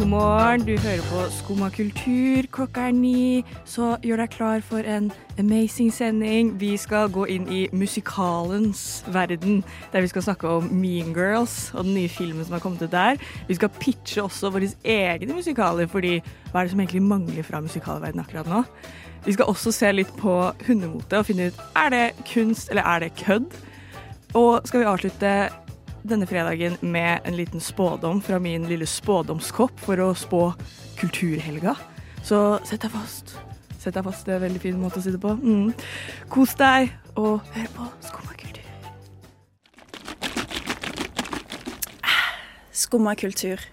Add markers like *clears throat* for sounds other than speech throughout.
God morgen, du hører på Skumma kultur. Klokka er ni, så gjør deg klar for en amazing sending. Vi skal gå inn i musikalens verden, der vi skal snakke om Mean Girls og den nye filmen som har kommet ut der. Vi skal pitche også våre egne musikaler, fordi hva er det som egentlig mangler fra musikalverdenen akkurat nå? Vi skal også se litt på hundemote og finne ut er det kunst eller er det kødd. Og skal vi avslutte denne fredagen med en liten spådom fra min lille spådomskopp for å spå kulturhelga. Så sett deg fast. Sett deg fast, det er en veldig fin måte å sitte på. Mm. Kos deg, og hør på Skumma kultur. Skumma kultur.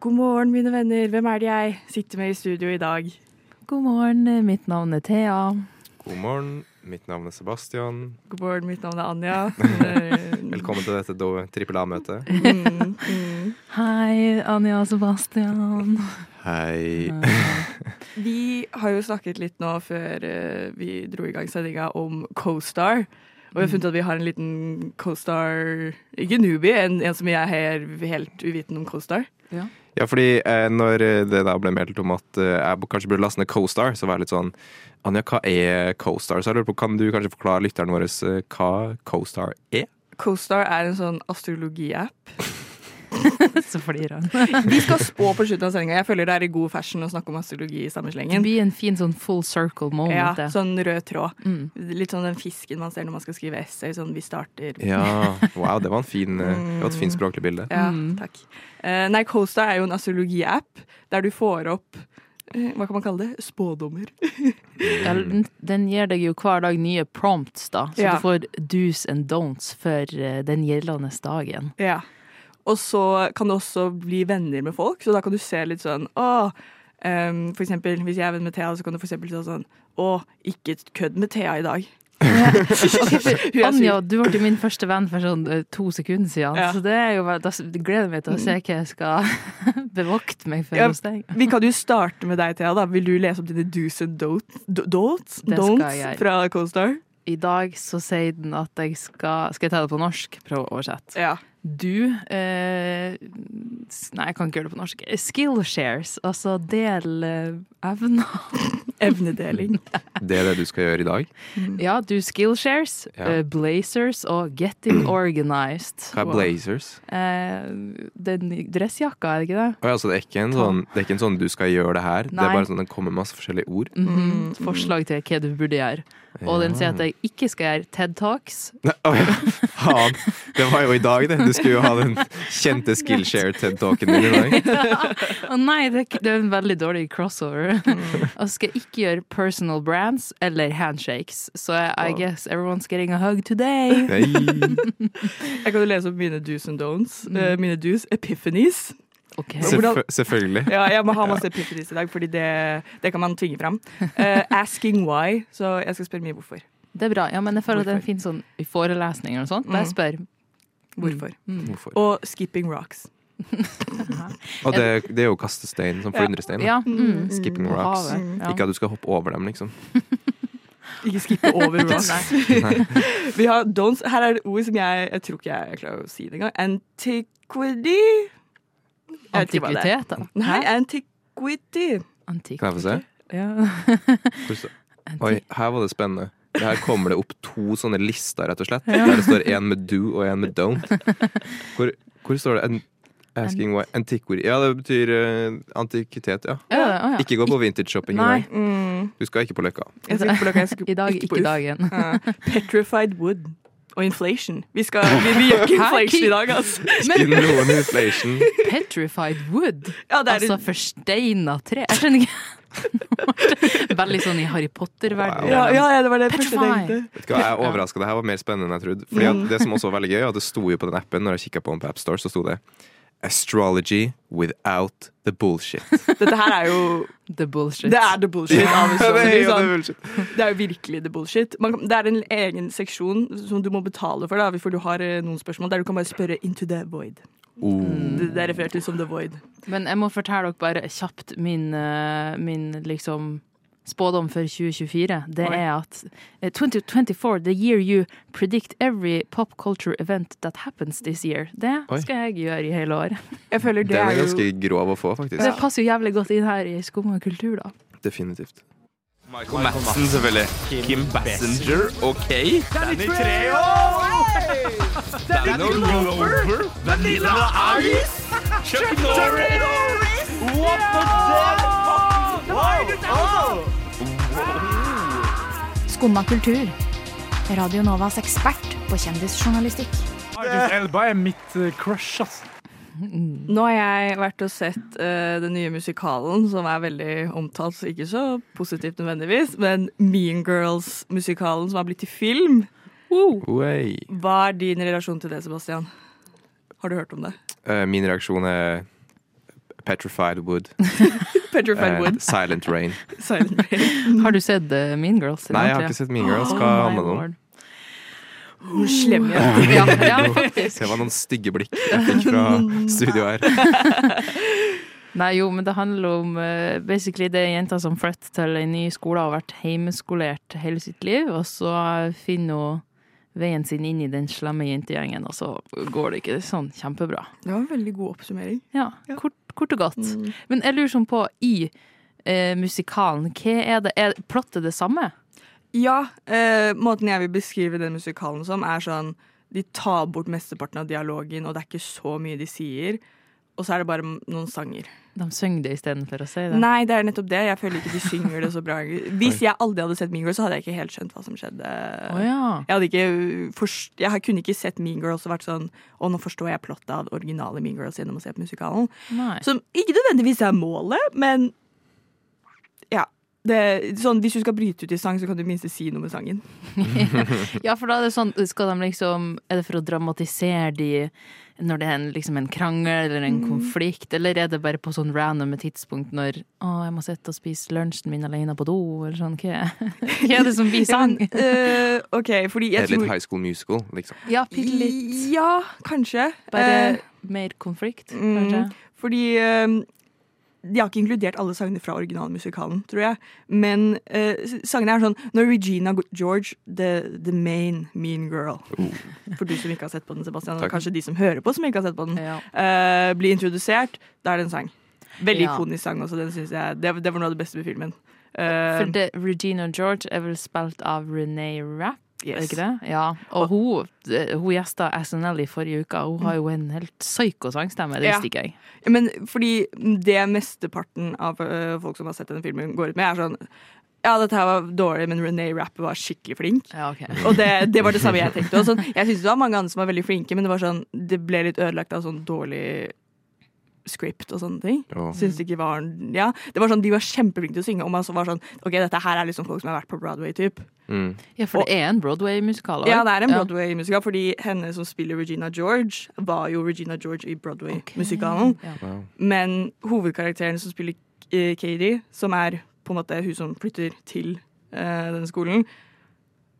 God morgen, mine venner. Hvem er det jeg sitter med i studio i dag? God morgen, mitt navn er Thea. God morgen, mitt navn er Sebastian. God morgen, mitt navn er Anja. *laughs* Velkommen til dette trippel A-møtet. Mm, mm. Hei, Anja og Sebastian. Hei. *laughs* Vi har jo snakket litt nå før eh, vi dro i gang sendinga om CoStar. Og vi har funnet at vi har en liten CoStar Ikke newbie, en, en som jeg er helt uvitende om CoStar. Ja, fordi eh, når det da ble meldt om at eh, jeg kanskje burde laste ned CoStar, så var jeg litt sånn Anja, hva er CoStar? Så jeg lurer på, Kan du kanskje forklare lytteren vår eh, hva CoStar er? CoStar er en sånn astrologi-app. *laughs* Så flirer han. Vi skal spå på slutten av sendinga. Jeg føler det er i god fashion å snakke om astrologi i samme Det blir en fin sånn full circle moment. Ja, det. sånn rød tråd. Mm. Litt sånn den fisken man ser når man skal skrive essay. Sånn vi starter Ja, wow, det var, en fin, eh, det var et fint språklig bilde. Ja, Mm. takk. Uh, nei, CoStar er jo en astrologi-app der du får opp eh, hva kan man kalle det? Spådommer. Ja, den, den gir deg jo hver dag nye prompts, da. Så Ja. du får do's and don'ts for den gjeldende dagen. Ja. Og så kan du også bli venner med folk, så da kan du se litt sånn Å, um, for eksempel hvis jeg er venn med Thea, så kan du for eksempel si sånn Å, ikke kødd med Thea i dag. *laughs* *laughs* Er Anja, du ble min første venn for sånn eh, to sekunder siden, Ja. Mm. så det er jo, da gleder jeg meg til å se hva jeg skal *laughs* bevokte meg for Ja, hos deg. Vi kan jo starte med deg, Thea. da Vil du lese opp dine do's and don'ts, don'ts, don'ts fra CoStar? I dag så sier den at jeg skal Skal jeg ta det på norsk? Prøv å oversette. Ja. Du eh, Nei, jeg kan ikke gjøre det på norsk. Skillshares, altså del eh, evner. *laughs* Evnedeling. Det er det du skal gjøre i dag? Ja, du skillshares, Ja. eh, blazers og getting *clears throat* organized. Hva er blazers? Eh, den dressjakka, er det ikke det? Oh, ja, så det er ikke en sånn, det er ikke en sånn du skal gjøre det her? Det er bare sånn det kommer masse forskjellige ord? Mhm. Forslag til hva du burde gjøre. Og den sier at jeg ikke skal gjøre TED Talks. *laughs* Å ja. Det var jo i dag, det. Du skulle jo ha den kjente Skillshare-TED-talken din i dag. *laughs* Å nei, det er, det er en veldig dårlig crossover. Og så skal ikke gjøre personal brands eller handshakes. Så I guess everyone's getting a hug today. Nei. *laughs* Jeg kan jo lese opp mine do's and don'ts. Eh, mine do's epiphanies. Ok. Selvfø selvfølgelig. Ja, jeg må ha masse epiphanies i dag, fordi det, det kan man tvinge fram. Uh, asking why, så jeg skal spørre mye hvorfor. Det er bra. Ja, men jeg føler at det er en fin sånn i forelesninger og sånt. Der jeg spør Hvorfor. Hvorfor? Og skipping rocks. *laughs* Og det, det er jo kastestein, som flyndrestein. stein. Ja. Mm. Skipping Og rocks. Ja. Ikke at du skal hoppe over dem, liksom. *laughs* Ikke skippe over rocks. *laughs* Vi har don'ts. Her er det ord som jeg, jeg tror ikke jeg klarer å si det engang. Antiquity. Antikviteter. Nei, antiquity. antiquity. Kan jeg få se? Ja. Oi, her var det spennende. Her kommer det opp to sånne lister, rett og slett. Der det står en med do og en med don't. Hvor, hvor står det en asking why antiquity? Ja, det betyr uh, antikvitet, ja. Ja, ja. Ikke gå på vintage shopping i dag. Mm. Du skal ikke på Løkka. Jeg skal ikke på løkka, jeg skal I dag ikke ikke på dagen. Ja. Petrified wood. Og inflation. Vi, skal, vi, vi gjør ikke *laughs* inflation i dag, altså. Skulle noen inflation. Petrified wood. Ja, det er Altså forsteina tre. Jeg skjønner ikke. *laughs* Veldig sånn i Harry Potter-verdenen. ja, ja, ja, det var det første jeg tenkte. Vet du hva, jeg er overraska. Det her var mer spennende enn jeg trodde. Fordi at Det som også var veldig gøy, at det sto jo på den appen Når jeg kikket på den på AppStore, så sto det Astrology without the bullshit. *laughs* Dette her er jo The bullshit. Det er the bullshit. *laughs* det, er jo sånn. det bullshit. Det er jo virkelig the bullshit. Man, det er en egen seksjon som du må betale for, da, for du har eh, noen spørsmål der du kan bare spørre into the void. Oh. Det, det er referert til som the void. Men jeg må fortelle dere bare kjapt min, eh, min liksom spådom for 2024, det Oi. er at eh, 2024, the year you predict every pop culture event that happens this year. Det Oi. skal jeg gjøre i hele år. *laughs* Jeg føler det Den er er jo ganske grov å få, faktisk. Det passer jo jævlig godt inn her i Skum og kultur, da. Definitivt. Michael Madsen, selvfølgelig. Kim Bassinger, OK. Danny Treo! Danny Glover. Vanilla Ice. Chuck Norris. What the Skumma kultur. Radio Novas ekspert på kjendisjournalistikk. Idris Elba er mitt eh, crush, ass. Nå har jeg vært og sett uh, den nye musikalen, som er veldig omtalt, så ikke så positivt nødvendigvis, men Mean Girls-musikalen som har blitt til film. Wow. Hva er din relasjon til det, Sebastian? Har du hørt om det? Uh, min reaksjon er Petrified Wood. *laughs* Petrified Eh, Wood, Silent Rain. *laughs* Silent Rain. *laughs* Har du sett uh, Mean Girls? Nei, jeg har ikke sett Mean Girls. Hva handler det om? Hun slem jeg er. Ja, ja, faktisk. Det var noen stygge blikk jeg fikk fra studio her. Nei, jo, men det handler om uh, basically det er jenta som flytter til en ny skole og har vært heimeskolert hele sitt liv, og så finner hun veien sin inn i den slemme jentegjengen, og så går det ikke sånn kjempebra. Det var en veldig god oppsummering. Ja, kort, kort og godt. Mm. Men jeg lurer sånn på, i eh, musikalen, hva er det? Er plottet det samme? Ja, eh, måten jeg vil beskrive den musikalen som, er sånn De tar bort mesteparten av dialogen, og det er ikke så mye de sier. Og så er det bare noen sanger. De synger det istedenfor å si det. Nei, det er nettopp det. Jeg føler ikke de synger det så bra. Hvis jeg aldri hadde sett Mean Girls, så hadde jeg ikke helt skjønt hva som skjedde. Oh, ja. Jeg hadde ikke forst Jeg kunne ikke sett Mean Girls og vært sånn Å, nå forstår jeg plottet av originale Mean Girls gjennom å se på musikalen. Nei. Som ikke nødvendigvis er målet, men ja. Det, sånn, hvis du skal bryte ut i sang, så kan du minst si noe med sangen. *laughs* *laughs* Ja, for da er det sånn, skal de liksom Er det for å dramatisere de når det er en, liksom en krangel eller en konflikt, eller er det bare på sånn random tidspunkt når Å, jeg må sitte og spise lunsjen min alene på do, eller sånn. Hva *laughs* hva er det som blir sang? Ja, men, eh, OK, fordi Det jeg er litt High School Musical, liksom. Ja, bitte litt. Ja, kanskje. Bare uh, mer konflikt, mm, kanskje. fordi eh, de har ikke inkludert alle sangene fra originalmusikalen, tror jeg. Men eh, sangene er sånn Når Regina George, the, the main mean girl For du som ikke har sett på den, Sebastian, og kanskje de som hører på som ikke har sett på den, Ja. eh, blir introdusert, da er det en sang. Veldig Ja. ikonisk sang også. Den syns jeg, det, det var noe av det beste med filmen. Eh, For det, Regina George er vel spilt av Renee Rapp, yes. ikke det? Ja. Og hun, eh, hun gjesta SNL i forrige uke, og hun har jo en helt psyko sangstemme, det visste ikke jeg. Men fordi det mesteparten av øh, folk som har sett denne filmen, går ut med, er sånn Ja, dette her var dårlig, men René Rapp var skikkelig flink. Ja, okay. Og det, det var det samme jeg *laughs* tenkte. Og sånn, jeg syns det var mange andre som var veldig flinke, men det var sånn, det ble litt ødelagt av sånn dårlig script og sånne ting. Ja. Syns det ikke var Ja, det var sånn, De var kjempeflinke til å synge, og man så var sånn OK, dette her er liksom folk som har vært på Broadway, typ. Mm. Ja, for det er en Broadway-musikal. Ja, det er en Broadway-musikal, fordi henne som spiller Regina George, var jo Regina George i Broadway-musikalen. Ja. Wow. Men hovedkarakteren som spiller eh, Katie, som er på en måte hun som flytter til uh, denne skolen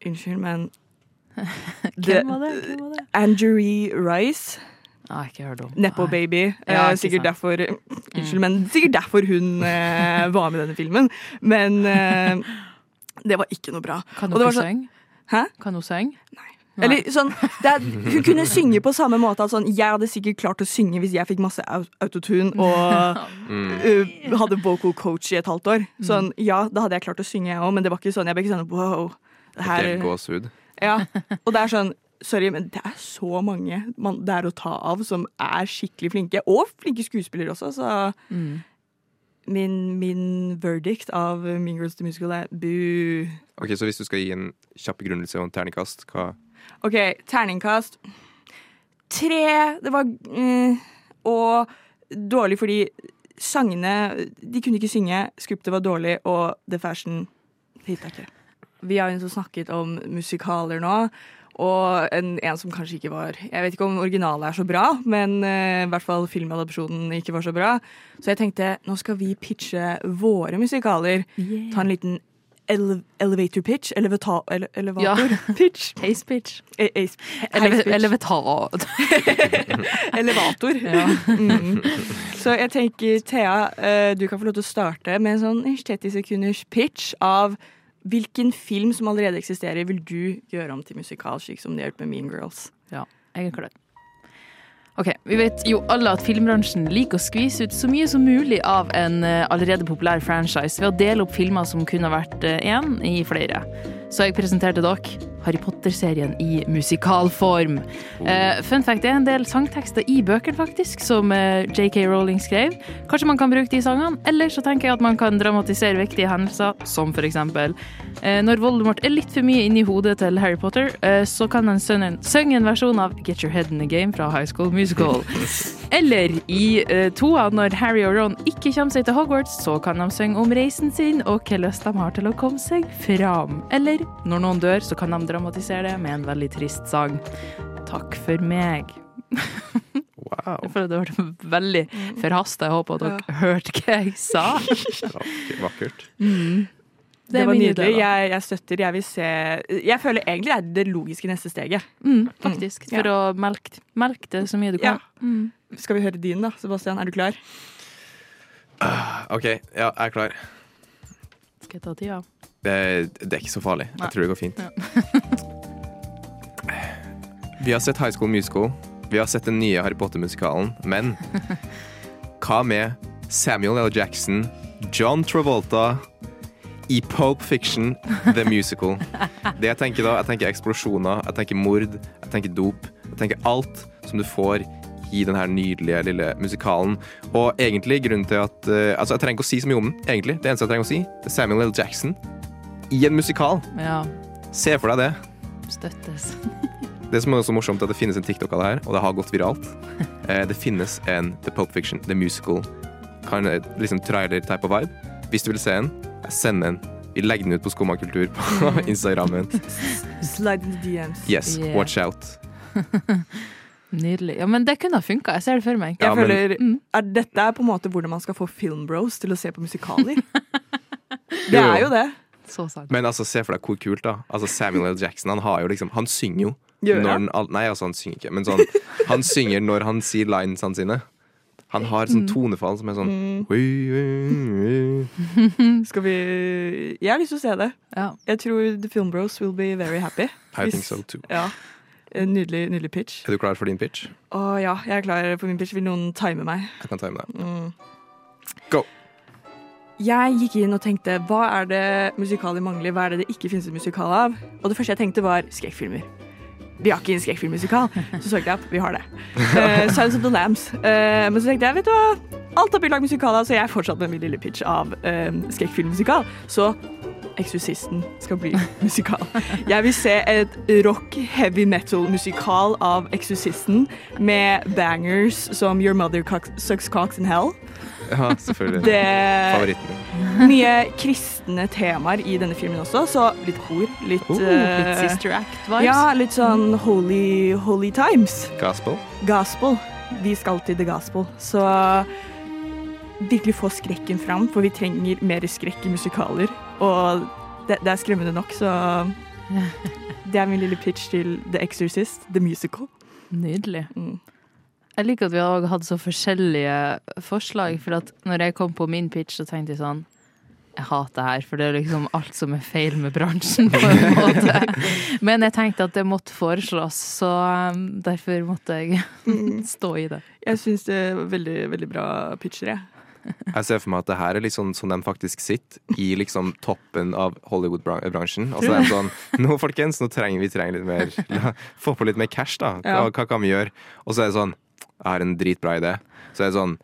Unnskyld, men *laughs* Hvem var det? Hvem var det? Angerie Rice, Ah, ikke hørt om. Nepo Nei. Baby. eh, Ja, ikke sikkert derfor Unnskyld, men sikkert derfor hun eh, var med i denne filmen. Men eh, det var ikke noe bra. Kan hun det ikke sånn- synge? Hæ? Kan hun synge? Nei. Eller sånn, det er, Hun kunne synge på samme måte. Sånn, jeg hadde sikkert klart å synge hvis jeg fikk masse autotune og *laughs* Mm. uh, hadde vocal coach i et halvt år. Sånn, ja, da hadde jeg klart å synge, jeg òg, men det var ikke sånn. Jeg ble ikke sånn wow. Det her, ja. Og det er sånn Sorry, men det er så mange man, det er å ta av som er skikkelig flinke. Og flinke skuespillere også, så Mm. min, min verdict av Mean Girls The Musical er bu. Ok, Så hvis du skal gi en kjapp begrunnelse og en terningkast, hva OK, terningkast tre. Det var mm, Og dårlig fordi sangene De kunne ikke synge, scriptet var dårlig, og The Fashion hitta ikke. Vi har jo snakket om musikaler nå. Og en, en som kanskje ikke var Jeg vet ikke om originalet er så bra, men uh, i hvert fall filmadopsjonen ikke var så bra. Så jeg tenkte nå skal vi pitche våre musikaler. Ta en liten ele elevator pitch. Elevata ele elevator pitch. *laughs* Ace pitch. A ace- Eleve pitch. elevator. *laughs* Elevator. *laughs* Ja. Mm. Så jeg tenker, Thea, uh, du kan få lov til å starte med en sånn 30 sekunders pitch av hvilken film som allerede eksisterer, vil du gjøre om til musikal, slik som det har med Mean Girls. Ja, jeg er klar. Ok, Vi vet jo alle at filmbransjen liker å skvise ut så mye som mulig av en eh, allerede populær franchise ved å dele opp filmer som kunne vært én, i flere. Så jeg presenterte dere Harry Potter-serien i musikalform. Uh, fun fact, er en del sangtekster i bøkene faktisk, som eh, JK Rowling skrev. Kanskje man kan bruke de sangene, eller så tenker jeg at man kan dramatisere viktige hendelser, som for eksempel eh, når Voldemort er litt for mye inni hodet til Harry Potter, så kan han synge en versjon av Get Your Head in the Game fra High School Musical. *laughs* Eller i uh, toa, når Harry og Ron ikke kommer seg til Hogwarts, så kan de synge om reisen sin og hva lyst de har til å komme seg fram. Eller når noen dør, så kan de dramatisere det med en veldig trist sang. Takk for meg. Wow. Jeg føler det ble veldig forhasta. Jeg håper at dere hørte hva jeg sa. *laughs* Vakkert. Mm. Det, var nydelig. idé. Jeg, jeg støtter. Jeg vil se Jeg føler egentlig det er det logiske neste steget. Mm, faktisk. Mm, ja. For å melke, melke det så mye du kan. Ja. Mm. Skal vi høre din, da? Sebastian, er du klar? OK, ja, jeg er klar. Skal jeg ta tida? Det, det er ikke så farlig. Nei. Jeg tror det går fint. *laughs* Vi har sett High School Musical. Vi har sett den nye Harry Potter-musikalen. Men *laughs* hva med Samuel L. Jackson, John Travolta i Pope Fiction, The Musical? Det jeg tenker da, jeg tenker eksplosjoner, jeg tenker mord, jeg tenker dop. Jeg tenker alt som du får i denne nydelige lille musikalen. Og egentlig grunnen til at eh, Altså, jeg trenger ikke å si så mye om den, egentlig. Det eneste jeg trenger å si, det er Samuel L. Jackson i en musikal. Ja. Se for deg det. Støttes. Det som er så morsomt, er at det finnes en TikTok av det her, og det har gått viralt. Eh, det finnes en The Pope Fiction, The Musical, kan, eh, liksom trailer-type of vibe. Hvis du vil se en, send en. Vi legger den ut på Skumma kultur på *laughs* Instagrammen. Slide in the DMs. Yes, Yeah. watch out. *laughs* Nydelig. Ja, men det kunne ha funka. Jeg ser det for meg. Jeg Ja, men- føler Mm. er Dette er på en måte hvordan man skal få filmbros til å se på musikaler. *laughs* Det er jo det. Så sant. Men altså, se for deg hvor kult, da. Altså, Samuel L. Jackson, han har jo liksom Han synger jo. Gjør Når han? han, nei, altså, han synger ikke, men sånn Han synger når han sier linesene sine. Han har sånn tonefall som er sånn «Oi, oi, oi». *laughs* Skal vi Jeg har lyst til å se det. Ja. Jeg tror The Filmbros will be very happy. I Hvis- think so too. Ja. En Nydelig, nydelig pitch. Er du klar for din pitch? Å ja, jeg er klar for min pitch. Vil noen time meg? Jeg kan time deg. Mm. Go. Jeg gikk inn og tenkte hva er det musikaler mangler, hva er det det ikke finnes en musikal av? Og det første jeg tenkte var skrekkfilmer. Vi har ikke en skrekkfilmmusikal. Så søkte jeg opp, vi har det. Uh, Silence of the Lambs. Uh, men så tenkte jeg, vet du hva, alt har blitt lagd musikal av, så jeg fortsatte med min lille pitch av uh, skrekkfilmmusikal. Så Eksorsisten skal bli *laughs* musikal. Jeg vil se et rock heavy metal-musikal av Eksorsisten med bangers som Your Mother Sucks Cocks in Hell. Ja, selvfølgelig. Det Favoritten min. mye kristne temaer i denne filmen også, så litt kor, litt, Oh, eh, Litt Sister Act-vibes. Ja, litt sånn holy, holy times. Gospel. Gospel. Vi skal til the gospel. Så virkelig få skrekken fram, for vi trenger mer skrekk i musikaler. Og det, det er skremmende nok, så *laughs* det er min lille pitch til The Exorcist, the musical. Nydelig. Mm. Jeg liker at vi har hatt så forskjellige forslag, for at når jeg kom på min pitch, så tenkte jeg sånn jeg hater her, for det er liksom alt som er feil med bransjen, på en *laughs* måte. Men jeg tenkte at det måtte foreslås, så um, derfor måtte jeg *laughs* stå i det. Jeg syns det er veldig, veldig bra pitcher, jeg. *laughs* Jeg ser for meg at det her er litt sånn som de faktisk sitter i liksom toppen av Hollywood-bransjen. Og så er de sånn Nå, folkens, nå trenger vi trenger litt mer la- Få på litt mer cash, da. Hva, hva kan vi gjøre? Og så er det sånn Jeg har en dritbra idé. Så er det sånn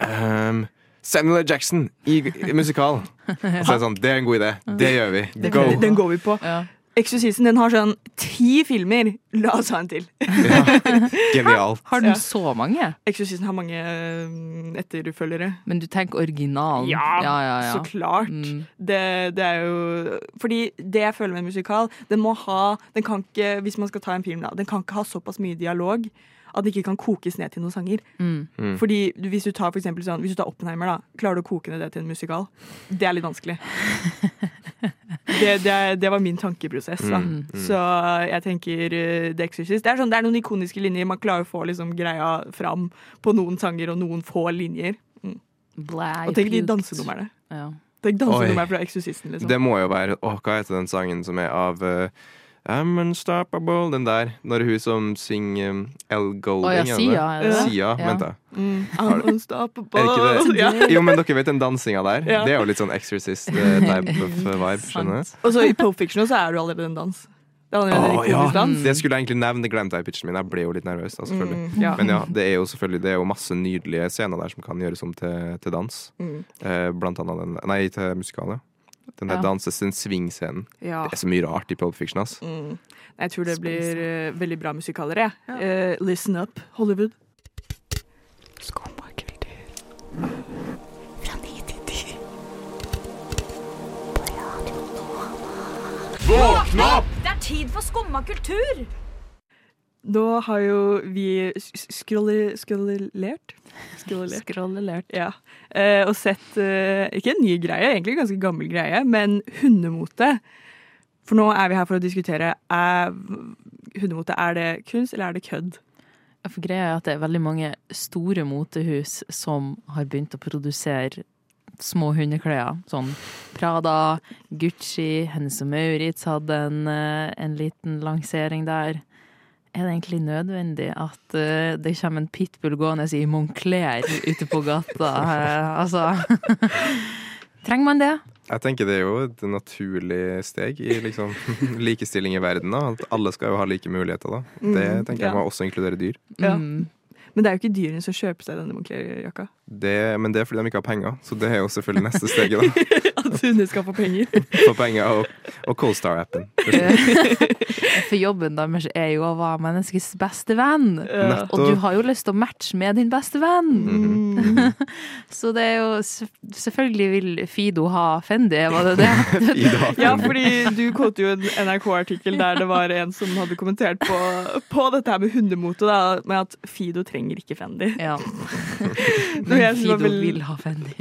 um, Samuel. Jackson i, i musikal. *laughs* Og så er det sånn Det er en god idé. Det gjør vi. Den, den går vi på. Ja. Exorcisten den har sånn ti filmer. La oss ha en til. *laughs* Genialt. Har den Ja. så mange? Exorcisten har mange øh, etterfølgere. Men du tenker originalen? Ja, ja, ja, ja. Så klart. Mm. Det, det er jo Fordi det jeg føler med en musikal, den må ha Den kan ikke, hvis man skal ta en film, da, den kan ikke ha såpass mye dialog at det ikke kan kokes ned til noen sanger. Mm. Mm. Fordi hvis du tar for sånn Hvis du tar Oppenheimer, da, klarer du å koke ned det til en musikal? Det er litt vanskelig. *laughs* Det, det, det var min tankeprosess. Da. Mm, mm. Så jeg tenker uh, The Exorcist. Det er, sånn, det er noen ikoniske linjer. Man klarer å få liksom, greia fram på noen sanger og noen få linjer. Blæ, Og tenk de dansenumrene. Ja. Tenk dansenummeret dansenummer fra Exorcisten. Liksom. Det må jo være Å, hva heter den sangen som er av eh, I'm unstoppable, den der. Når hun som synger um, El Golding. Oh, ja, Sia, er det? Sia, Ja. vent da. Mm, I'm unstoppable. Er det ikke det? *laughs* Ja. Jo, men dere vet den dansinga der? Ja. Det er jo litt sånn Exorcist-type of *laughs* vibe. skjønner du? Og så i Pulp Fiction så er du allerede en dans. Det allerede en ja. dans. Det skulle jeg egentlig nevne, det glemte jeg i pitchen min. Jeg ble jo litt nervøs da, selvfølgelig. Mm, ja. Men ja, det er jo selvfølgelig Det er jo masse nydelige scener der som kan gjøres om til, til dans. Mm. Eh, blant annet den Nei, til musikale. Den der Ja. danses, den svingscenen. Ja. Det er så mye rart i Pulp Fiction, ass. Mm. Jeg tror det blir uh, veldig bra musikaler, jeg. Uh, listen up, Hollywood. Våkn opp! Det er tid for skumma kultur! Nå har jo vi skrollert Skrollert. Ja. Eh, og sett eh, ikke en ny greie, egentlig en ganske gammel greie, men hundemote. For nå er vi her for å diskutere er hundemote. Er det kunst, eller er det kødd? For greia er at det er veldig mange store motehus som har begynt å produsere små hundeklær. Sånn Prada, Gucci, Hennes og Maurits hadde en, eh, en liten lansering der. Er det egentlig nødvendig at uh, det kommer en pitbull gående i Moncler ute på gata? Uh, *laughs* altså *laughs* Trenger man det? Jeg tenker det er jo et naturlig steg i liksom, *laughs* likestilling i verden. Da. At alle skal jo ha like muligheter. Da. Det Mm, tenker jeg må også inkludere dyr. Ja. Mm. Men det er jo ikke dyrene som kjøper seg denne Moncler-jakka. Men det er fordi de ikke har penger, så det er jo selvfølgelig neste steget. da. At hunder skal få penger. *laughs* Få penger og, og CoStar-appen. For jobben deres er jo å være menneskets beste venn. Ja. Og du har jo lyst til å matche med din beste venn. Mm. *laughs* Så det er jo Selvfølgelig vil Fido ha Fendi, var det det? *laughs* Ja, fordi du quoter jo en NRK-artikkel der det var en som hadde kommentert på, på dette her med hundemote, da, med at Fido trenger ikke Fendi. Ja. Men Fido vil ha Fendi.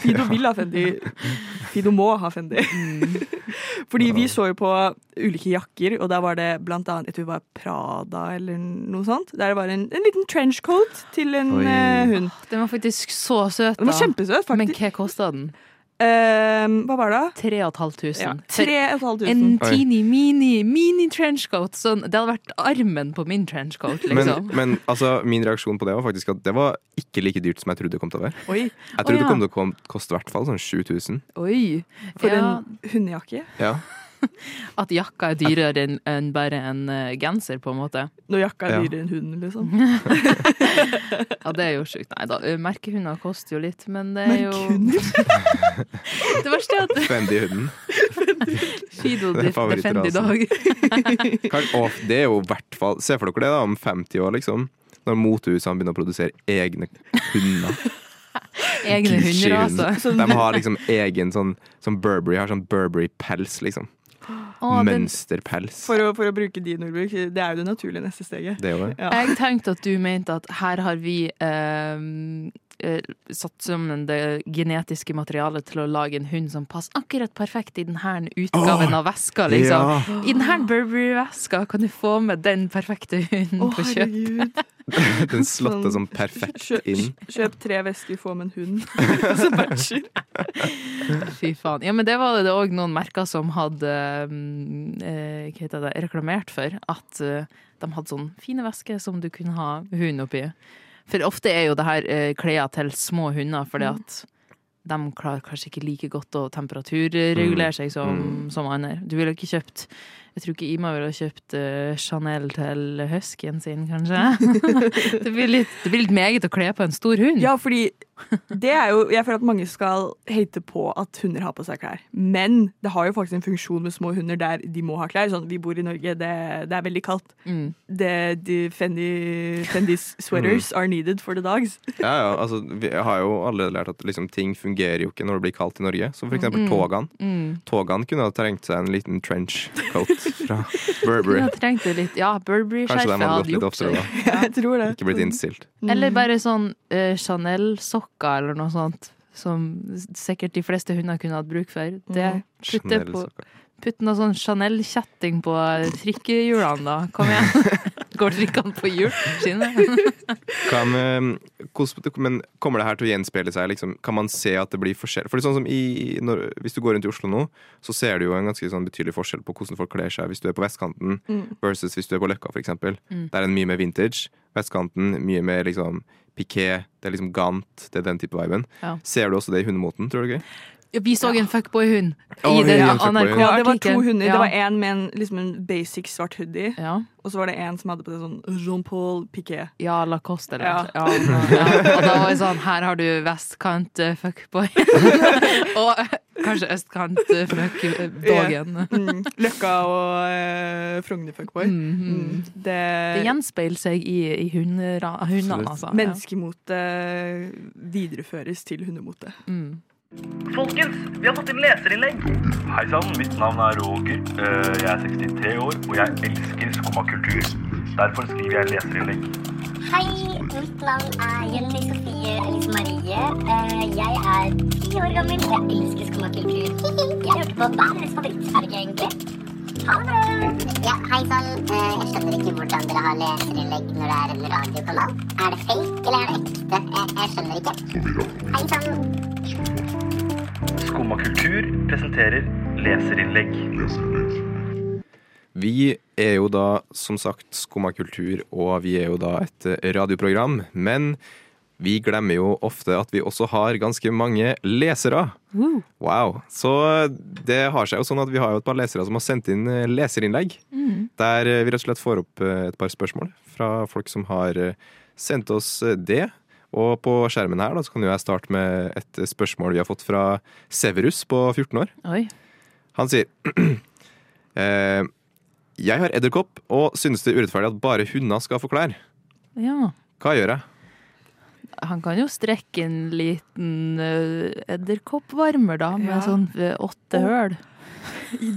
Fido vil ha Fendi. Fido må ha Fendi. *laughs* Fordi vi så jo på ulike jakker, og der var det blant annet jeg tror det var Prada eller noe sånt. Der det var en, en liten trenchcoat til en Oi. eh, hund. Den var faktisk så søt, Den var kjempesøt, faktisk. Men hva kosta den? Ehm, hva var det? 3500. Ja, For 3500. en teeny, mini, mini trenchcoat. Sånn, det hadde vært armen på min trenchcoat, Men, liksom. men altså, min reaksjon på det var faktisk at det var ikke like dyrt som jeg trodde det kom til å være. Oi, Jeg trodde oh, ja. det kom til å koste i hvert fall sånn 7000. Oi. for ja, en hundejakke. Ja. *laughs* At jakka er dyrere enn en bare en eh, genser, på en måte. Når jakka er Ja. dyrere enn hunden, liksom. *laughs* Ja, det er jo sjukt. Nei da, merkehunder koster jo litt, men det er jo Merkehunder? *laughs* Det verste er at Fendi-hunden. Fido Det er defender i favorittrasen. dag. Det er jo i hvert fall Se for dere det da om 50 år, liksom. Når motehusene begynner å produsere egne hunder. Egne Gucci-hunder. altså. De har liksom egen sånn Som Burberry har sånn Burberry-pels, liksom. Å, den- Mønsterpels. For å, for å bruke din Nordbruk, det er jo det naturlige neste steget. Det er jo det. Ja. Jeg tenkte at du mente at her har vi eh, satt sammen det genetiske materialet til å lage en hund som passer akkurat perfekt i denne utgaven av veska, liksom. Ja. I denne Burberry-veska kan du få med den perfekte hunden Å, på kjøpet. *laughs* Den slåtte sånn perfekt Kjøp- inn. Kjøp tre vesker, få med en hund *laughs* som matcher. *laughs* Fy faen. Ja, men det var det òg noen merker som hadde mm, eh, hva heter det, reklamert for. At eh, de hadde sånn fine vesker som du kunne ha hund oppi. For ofte er jo det her uh, klær til små hunder, fordi at de klarer kanskje ikke like godt å temperaturregulere seg som, Mm. som andre. Du ville ikke kjøpt Jeg tror ikke Ima ville ha kjøpt uh, Chanel til huskyen sin, kanskje. *laughs* *laughs* det, blir litt, det blir litt meget å kle på en stor hund. Ja, fordi det er jo Jeg føler at mange skal hate på at hunder har på seg klær. Men det har jo faktisk en funksjon med små hunder der de må ha klær. Sånn, vi bor i Norge, det, det er veldig kaldt. Mm. Det, de Fendi, Fendi's sweaters are needed for the dogs. Ja, ja, altså, vi har jo allerede lært at liksom, ting fungerer jo ikke når det blir kaldt i Norge. Som for eksempel Mm. togene. Mm. Togene kunne ha trengt seg en liten trenchcoat *laughs* fra Burberry. Ja, trengte litt Ja, Burberry-skjerfet hadde hadde litt gjort oftere da. *laughs* Jeg tror det. Ikke blitt innstilt. Eller bare sånn uh, Chanel-sokker eller noe sånt. Som sikkert de fleste hunder kunne hatt bruk for. Det Mm. putter på, Putt noe sånn Chanel-kjetting på trikkehjulene, da. Kom igjen. *laughs* Går trikkene på hjul? Skinner? Hva med, *laughs* hvordan, men kommer det her til å gjenspeile seg? Liksom, kan man se at det blir forskjell? Fordi sånn som i, når, Hvis du går rundt i Oslo nå, så ser du jo en ganske sånn betydelig forskjell på hvordan folk kler seg hvis du er på vestkanten versus hvis du er på Løkka, eksempel. Mm. Der er det mye mer vintage. Vestkanten mye mer liksom piké. Det er liksom gant. Det er den type viben. Ja. Ser du også det i hundemoten, tror du ikke? Vi så en fuckboy-hund i. NRK-artikkelen. Ja, det var to hunder. Ja. Det var en med en, liksom en basic svart hoodie, Ja. og så var det en som hadde på det sånn Jean-Paul Piquet. Ja, Lacoste, eller Ja. ja. *laughs* Ja, Og da var det sånn, her har du vestkant uh, fuckboy. *laughs* og eh, kanskje østkant uh, fuckdogen. Mm. Løkka og uh, Frogner-fuckboy. Mm, -hmm. Mm. Det, Det gjenspeiler seg i, i hundene, altså. Ja. Menneskemote videreføres til hundemote. Mm. Folkens, vi har fått inn leserinnlegg. Hei sann, mitt navn er Roger. Eh, Jeg er 63 år, og jeg elsker skumma kultur. Derfor skriver jeg leserinnlegg. Hei, mitt navn er Jenny Sofie Elise Marie. Eh, Jeg er ti år gammel, og jeg elsker skummakultur. *laughs* Jeg hørte på hver deres favorittfarge, egentlig. Ha det! Ja, hei sann. Eh, Jeg skjønner ikke hvordan dere har leserinnlegg når det er en radiokanal. Er det fake, eller er det ekte? Jeg, jeg skjønner ikke. Hei sann. Skumma kultur presenterer leserinnlegg. Vi er jo da som sagt Skumma kultur, og vi er jo da et radioprogram. Men vi glemmer jo ofte at vi også har ganske mange lesere. Wow. Så det har seg jo sånn at vi har jo et par lesere som har sendt inn leserinnlegg. Mm. Der vi rett og slett får opp et par spørsmål fra folk som har sendt oss det. Og på skjermen her da, så kan jeg starte med et eh, spørsmål vi har fått fra Severus på 14 år. Oi. Han sier *clears throat* eh, Jeg har edderkopp og synes det er urettferdig at bare hunder skal få klær. Ja. Hva gjør jeg? Han kan jo strekke en liten uh, edderkoppvarmer, da, med Ja. sånn eh, åtte høl.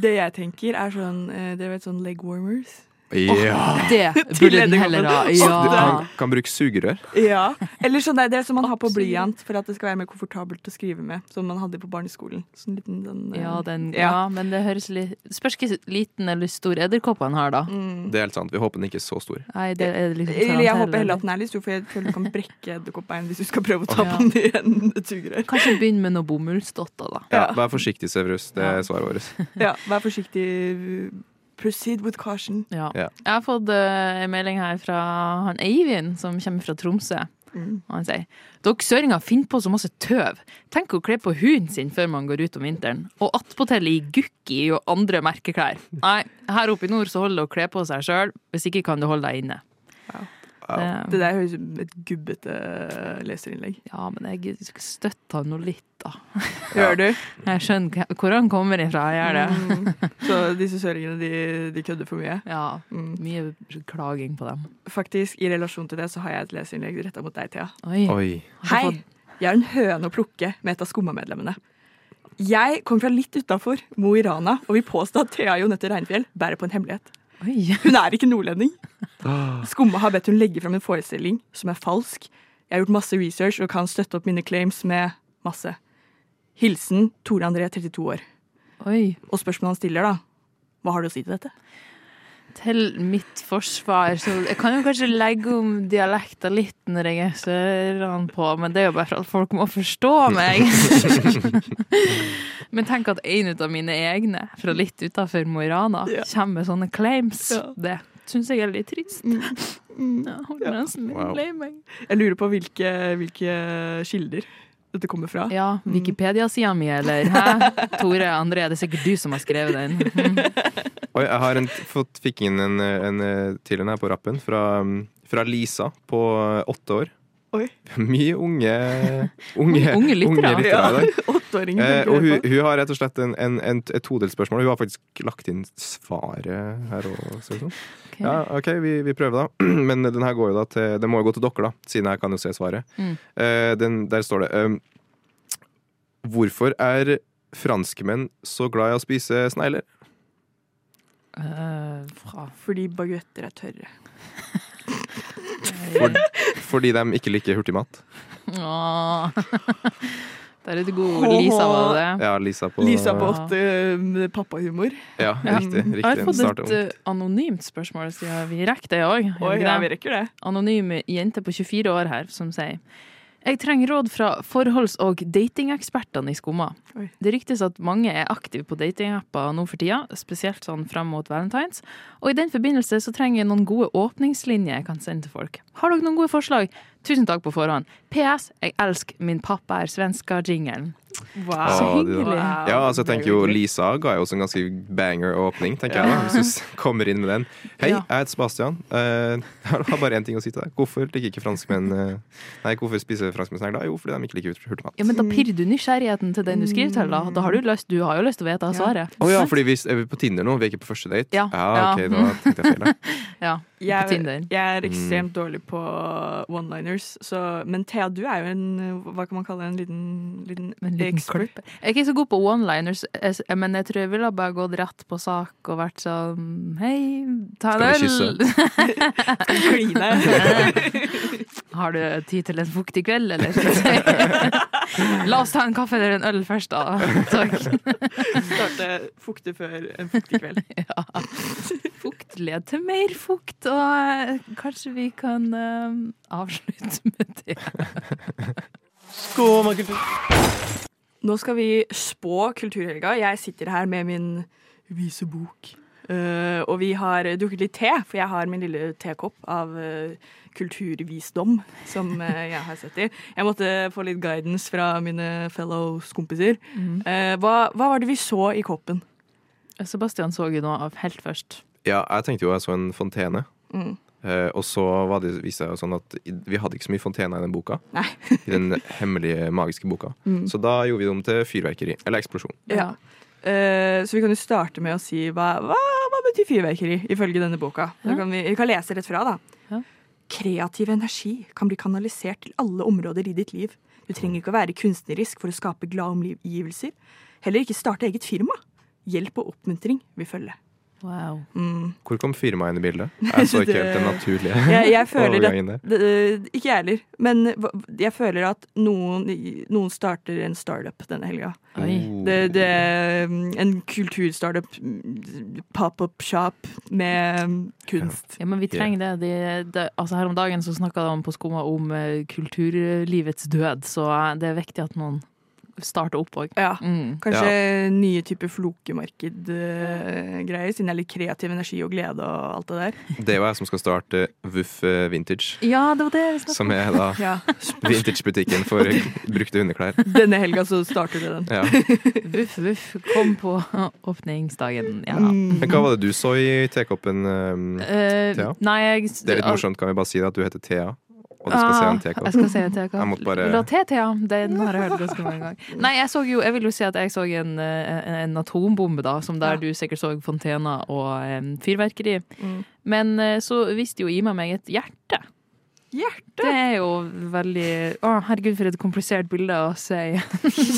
Det jeg tenker, er sånn eh, Dere vet sånn leg warmers? Ja. Det *laughs* burde den heller ha. Du Ja. kan, kan bruke sugerør. Ja. Eller sånn det, det som man har på blyant for at det skal være mer komfortabelt å skrive med. Som man hadde på barneskolen. Sånn liten den, eh, Ja, den, Ja. ja, men det høres litt spørs ikke liten eller stor edderkopp han har, da. Mm. Det er helt sant. Vi håper den ikke er så stor. Nei, det er liksom Eller jeg håper heller at den er litt stor, for jeg føler du kan brekke edderkoppbein hvis du skal prøve å ta på den i en sugerør. Kanskje begynne med noe bomullsdotter, da. Ja, Ja. Vær forsiktig, Severus. Det er svaret vårt. Ja, vær forsiktig. Proceed with caution. Ja. Ja. Jeg har fått uh, en melding her fra han Eivind, som kommer fra Tromsø. Mm. Og han sier dere søringer finner på så masse tøv. Tenk å kle på hunden sin før man går ut om vinteren. Og attpåtil i gukki og andre merkeklær. Nei, her oppe i nord så holder det å kle på seg sjøl. Hvis ikke kan du holde deg inne. Ja. Det- Det der høres ut som et gubbete leserinnlegg. ja, men jeg støtter han nå litt, da. *laughs* Gjør du? Jeg skjønner hvor han kommer ifra. Jeg gjør det. Mm. Så disse søringene, de, de kødder for mye. Ja, Mm. mye klaging på dem. Faktisk, i relasjon til det, så har jeg et leserinnlegg retta mot deg, Thea. Oi. Oi. Hei! Jeg er en høne å plukke med et av Skumma-medlemmene. Jeg kommer fra litt utafor Mo i Rana og vil påstå at Thea Jonette Reinfjell bærer på en hemmelighet. Oi. *laughs* Hun er ikke nordlending. Skumma har bedt hun legge fram en forestilling som er falsk. Jeg har gjort masse research og kan støtte opp mine claims med masse. Hilsen Tore André, 32 år. Oi. Og spørsmålet han stiller, da Hva har du å si til dette? Til mitt forsvar, så jeg kan jo kanskje legge om dialekta litt når jeg er han på, men det er jo bare for at folk må forstå meg. *laughs* men tenk at en av mine egne fra litt utafor Mo i Rana Ja. kommer med sånne claims. Ja. Det syns jeg er litt trist. Mm. Mm. Ja, Wow. Jeg lurer på hvilke, hvilke kilder dette kommer fra. Ja, Wikipedia-sida mi, eller? Hæ? *laughs* Tore André, det er sikkert du som har skrevet den. Mm. *laughs* Oi, jeg har en, fått, fikk inn en, en eh, til en her på rappen fra, mm, fra Lisa på eh, åtte år. Oi. *laughs* Mye unge Unge, Unge lyttere. i dag. *laughs* Eh, og hun, hun har rett og slett en, en, en, et todelt spørsmål. Hun har faktisk lagt inn svaret her òg. Sånn. Ok. Ja, OK, vi, vi prøver, da. *clears throat* Men den her går jo da til Den må jo gå til dere, da, siden jeg kan jo se svaret. Mm. Eh, den, der står det um, Hvorfor er franskmenn så glad i å spise snegler? Uh, fra Fordi baguetter er tørre. For, fordi de ikke liker hurtigmat. Der er et god Lisa, var det det? Ja, Lisa på Lisa på åtte med pappahumor. Ja, riktig. Jeg har fått et eh, anonymt spørsmål, siden vi rekker det òg. Ja, vi rekker det. Anonym jente på 24 år her som sier jeg trenger råd fra forholds- og datingekspertene i Skumma. Det ryktes at mange er aktive på datingapper nå for tida, spesielt sånn fram mot valentines. Og i den forbindelse så trenger jeg noen gode åpningslinjer jeg kan sende til folk. Har dere noen gode forslag? Tusen takk på forhånd. PS. Jeg elsker Min pappa er svenska-jingelen. Wow. Så hyggelig. Wow. Ja, altså jeg tenker jo Lisa ga jo også en ganske banger åpning, tenker jeg da. Hvis du *laughs* kommer inn med den. Hei, Ja. jeg heter Sebastian. Eh, *laughs* Jeg har bare én ting å si til deg. Hvorfor liker ikke franskmenn eh, Nei, hvorfor spiser franskmenn snegler? Jo, fordi de ikke liker hurtigmat. Ja, men da pirrer du nysgjerrigheten til den du skriver til, da. Da har du lyst, du har jo lyst til å vite svaret. Å ja, fordi vi er på Tinder nå? Vi er ikke på første date? Ja. ok, da tenkte jeg feil. *laughs* da. jeg, på Tinder. jeg er Mm. ekstremt dårlig på one-liners, så- men Thea, du er jo en Hva kan man kalle en liten, liten, En liten ekspert? klipp. Jeg er ikke så god på one-liners, men jeg tror jeg ville bare gått rett på sak og vært sånn Hei, ta en Skal vi øl! *laughs* Kline. Har du tid til en fuktig kveld, eller? *laughs* La oss ta en kaffe eller en øl først, da. Takk. Starte fukte før en fuktig kveld. *laughs* Ja. Fukt leder til mer fukt, og eh, kanskje vi kan uh, avslutte med det. Nå skal vi spå kulturhelga. Jeg sitter her med min visebok. Eh, og vi har drukket litt te, for jeg har min lille tekopp av uh, kulturvisdom som uh, jeg har sett i. Jeg måtte få litt guidance fra mine fellow skompiser. Eh, hva, hva var det vi så i koppen? Sebastian så jo noe av helt først. Ja, jeg tenkte jo jeg så en fontene. Mm. Eh, og så var det, viste det seg jo sånn at vi hadde ikke så mye fontener i den boka. Nei. I den hemmelige, magiske boka. Mm. Så da gjorde vi det om til fyrverkeri. Eller eksplosjon. Ja. Eh, så vi kan jo starte med å si hva, hva, hva betyr fyrverkeri ifølge denne boka. Ja. kan vi, vi kan lese rett fra, da. Ja. Kreativ energi kan bli kanalisert til alle områder i ditt liv. Du trenger ikke å være kunstnerisk for å skape glade omgivelser. Heller ikke starte eget firma. Hjelp og oppmuntring vil følge. Wow. Mm. Hvor kom firmaet inn i bildet? Jeg så ikke helt *laughs* den naturlige *laughs* Jeg, jeg *laughs* føler overgangen der. det, Ikke jeg heller, men jeg føler at noen, noen starter en startup denne helga. Det, det er en kulturstartup, pop-up shop med kunst. Ja, men vi trenger det. det, det altså her om dagen så snakka de på Skumma om eh, kulturlivets død, så eh, det er viktig at noen starter opp òg. Ja. Mm. Kanskje nye typer flokemarked-greier, siden jeg er litt kreativ energi og glede og alt det der. *laughs* Det er jo jeg som skal starte Vuff eh, Vintage. Ja, det var det var Som er da *laughs* Ja. vintagebutikken for *laughs* brukte hundeklær. Denne helga så starter du den. Ja. Vuff, vuff, kom på åpningsdagen. Ja. Mm. Men hva var det du så i tekoppen, um, uh, Thea? nei, jeg Det er litt morsomt, kan vi bare si det, at du heter Thea, og du skal se en TK. Jeg skal se en TK. Jeg måtte bare- La Thea? Den har jeg hørt ganske mange ganger. Nei, jeg så jo, jeg vil jo si at jeg så en, eh, en atombombe, da, som der Ja. du sikkert så fontener og um, fyrverkeri. Mm. Men eh, så viste jo Ima meg et hjerte. Hjerte! Det er jo veldig Å, herregud, for et komplisert bilde å *laughs* si.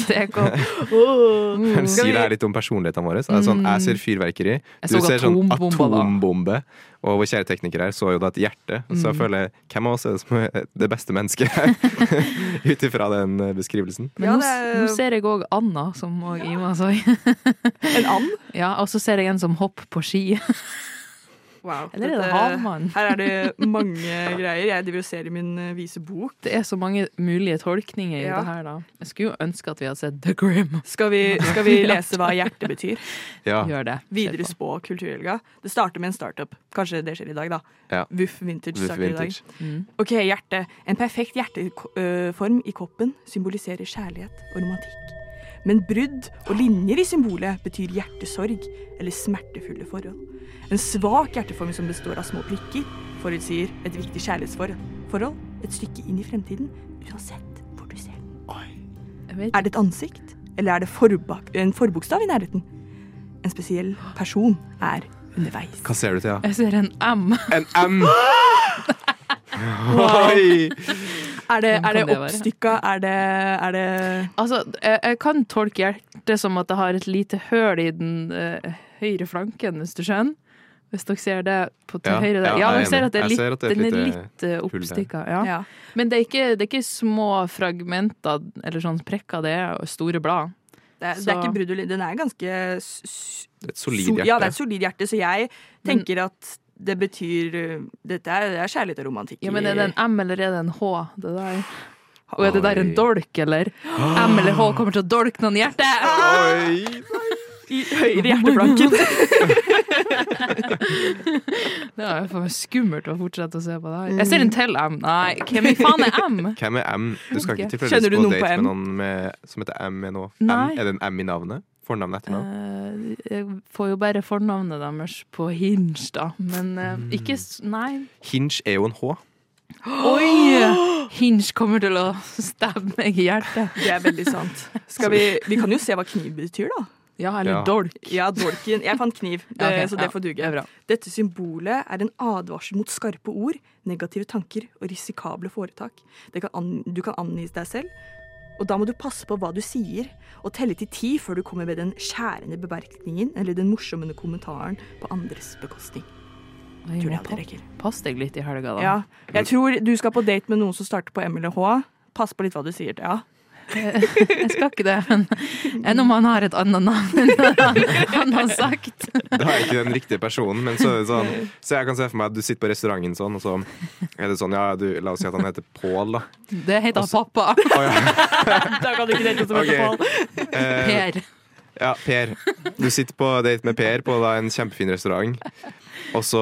tekopp. Hun sier det her litt om personlighetene våre. Så er sånn, jeg ser fyrverkeri, Jeg du ser sånn atombombe, og vår kjære tekniker her så jo da et hjerte. Så jeg Mm. føler, hvem av oss er det som er det beste mennesket her? *laughs* Ut ifra den eh, beskrivelsen. Men nå, nå ser jeg òg Anna, som òg Ima sa. En and? *laughs* Ja, og så ser jeg en som hopper på ski. Wow. Eller er det havmann? *laughs* Her er det mange greier. Jeg driver og ser i min eh, vise bok. Det er så mange mulige tolkninger i det her, da. Jeg skulle jo ønske at vi hadde sett The Grim. Skal vi, skal vi *laughs* lese hva hjerte betyr? *laughs* Ja, Gjør det. Videre spå kulturhelga. Det starter med en startup. Kanskje det skjer i dag, da. Ja. Vuff Vintage Vuff starter i dag. Mm. Ok, hjerte. En perfekt hjerteform i koppen symboliserer kjærlighet og romantikk. Men brudd og linjer i symbolet betyr hjertesorg eller smertefulle forhold. En svak hjerteform som består av små prikker, forutsier et viktig kjærlighetsforhold. Et stykke inn i fremtiden, uansett hvor du ser den. Er det et ansikt, eller er det forbak en forbokstav i nærheten? En spesiell person er underveis. Hva ser du til, ja? Jeg ser en M. En M! Oi! Er det, er det oppstykka? Er det, er det Altså, jeg, jeg kan tolke hjertet som at det har et lite høl i den uh, høyre flanken, hvis du skjønner. Hvis dere ser det på til Ja, høyre der. ja, er dere ser at det er litt, ser at det er den er litt eh, oppstikka. Ja. Ja. Men det er, ikke, det er ikke små fragmenter eller sånn prekker, det er store blad. Det er, det er ikke brudd. Den er ganske Det er et solid hjerte. Ja, det er et solid hjerte, så jeg tenker at det betyr uh, Dette er, det er kjærlighet og romantikk. Ja, men Er det en M eller er det en H? Det der? Og er det der en dolk, eller? M eller H kommer til å dolke noen hjerte! Oi! *laughs* I høyre hjerteflanken. *laughs* Det er for meg skummelt å fortsette å se på det her. Jeg ser en til M. Nei, hvem i faen er M? *laughs* Hvem er M? Du skal ikke tilfeldigvis på date på med noen med, som heter M? Nei. Er det en M i navnet? Fornavn etternavn? Uh, Jeg får jo bare fornavnet deres på Hinge, da. Men uh, ikke Nei. Hinge er jo en H. Oi! *gasps* Hinge kommer til å *laughs* stabbe meg i hjertet. Det er veldig sant. Skal vi, vi kan jo se hva kniv betyr, da. Ja, eller Ja. dolk. Ja, dolken. Jeg fant kniv, det, *laughs* Ja, ok, så det ja, får duge. det er. Dette symbolet er en advarsel mot skarpe ord, negative tanker og risikable foretak. Det kan an, du kan angi deg selv, og da må du passe på hva du sier, og telle til ti før du kommer med den skjærende bemerkningen eller den morsomme kommentaren på andres bekostning. Jeg Tror rekker. Pass deg litt i helga, da. Ja, jeg tror du skal på date med noen som starter på MLH. Pass på litt hva du sier til. Ja. Jeg skal ikke det, men enn om han har et annet navn enn han, han har sagt. Da er jeg ikke den riktige personen, men så sånn Så jeg kan se for meg at du sitter på restauranten sånn, og så er det sånn Ja, du, la oss si at han heter Pål, da. Det heter pappa. Å ja. *laughs* Da kan du ikke date som okay. Pål. Eh, Per. Ja, Per. Du sitter på date med Per på da en kjempefin restaurant. Og så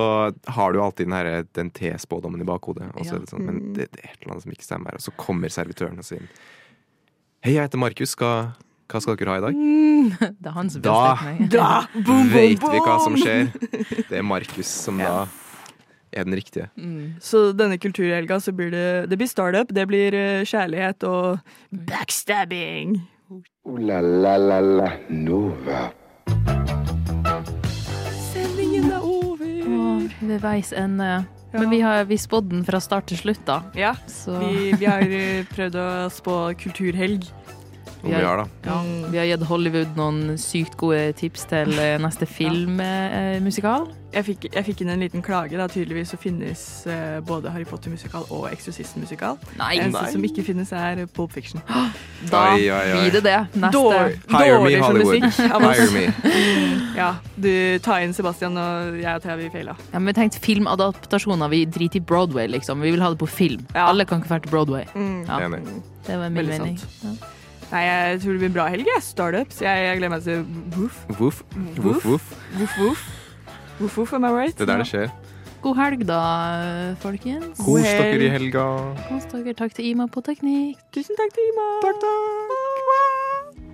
har du alltid den, her- den T-spådommen i bakhodet. Og så Ja. er det sånn, men det, det er et eller annet som ikke stemmer. Og så kommer servitøren og sier Hei, jeg heter Markus. Hva, hva skal dere ha i dag? *laughs* Det er han som Da-. *laughs* Da! Boom, boom, Vet vi hva som skjer? Det er Markus som da er den riktige. Mm. Så denne kulturhelga så blir det, det blir startup, det blir eh, kjærlighet og backstabbing. Oh, la la la la Nova. Sendingen er over. Åh, ved veis ende. Men vi har vi spådd den fra start til slutt, da. Ja, Så vi, vi har eh, prøvd å spå kulturhelg. Om vi har, da. ja, vi har gitt Hollywood noen sykt gode tips til eh, neste *laughs* filmmusikal. Jeg fikk, jeg fikk inn en liten klage. da Tydeligvis så finnes eh, både Harry Potter-musikal og Exorcist-musikal. Nei, Eneste som ikke finnes, er Pulp Fiction. *gasps* da Oi, oi, oi. blir det det. Neste. Dår- Hire me, dårlig Hollywood. Hire me. *laughs* Ja, du tar inn Sebastian, og jeg og Thea vi feila. Ja, men vi tenkte filmadaptasjoner. Vi driter i Broadway, liksom. Vi vil ha det på film. Ja. Alle kan ikke dra til Broadway. Mm. Ja, Enig. det var min Veldig mening. sant. Nei, jeg tror det blir en bra helg. Startups. Jeg, jeg gleder meg til Woof. Voff. Voff, voff. Woof, woof. Woof, woof, am I right? Det er der det skjer. God helg, da, folkens. Kos dere i helga. Kos dere. Takk til Ima på teknikk. Tusen takk til Ima. Takk, takk.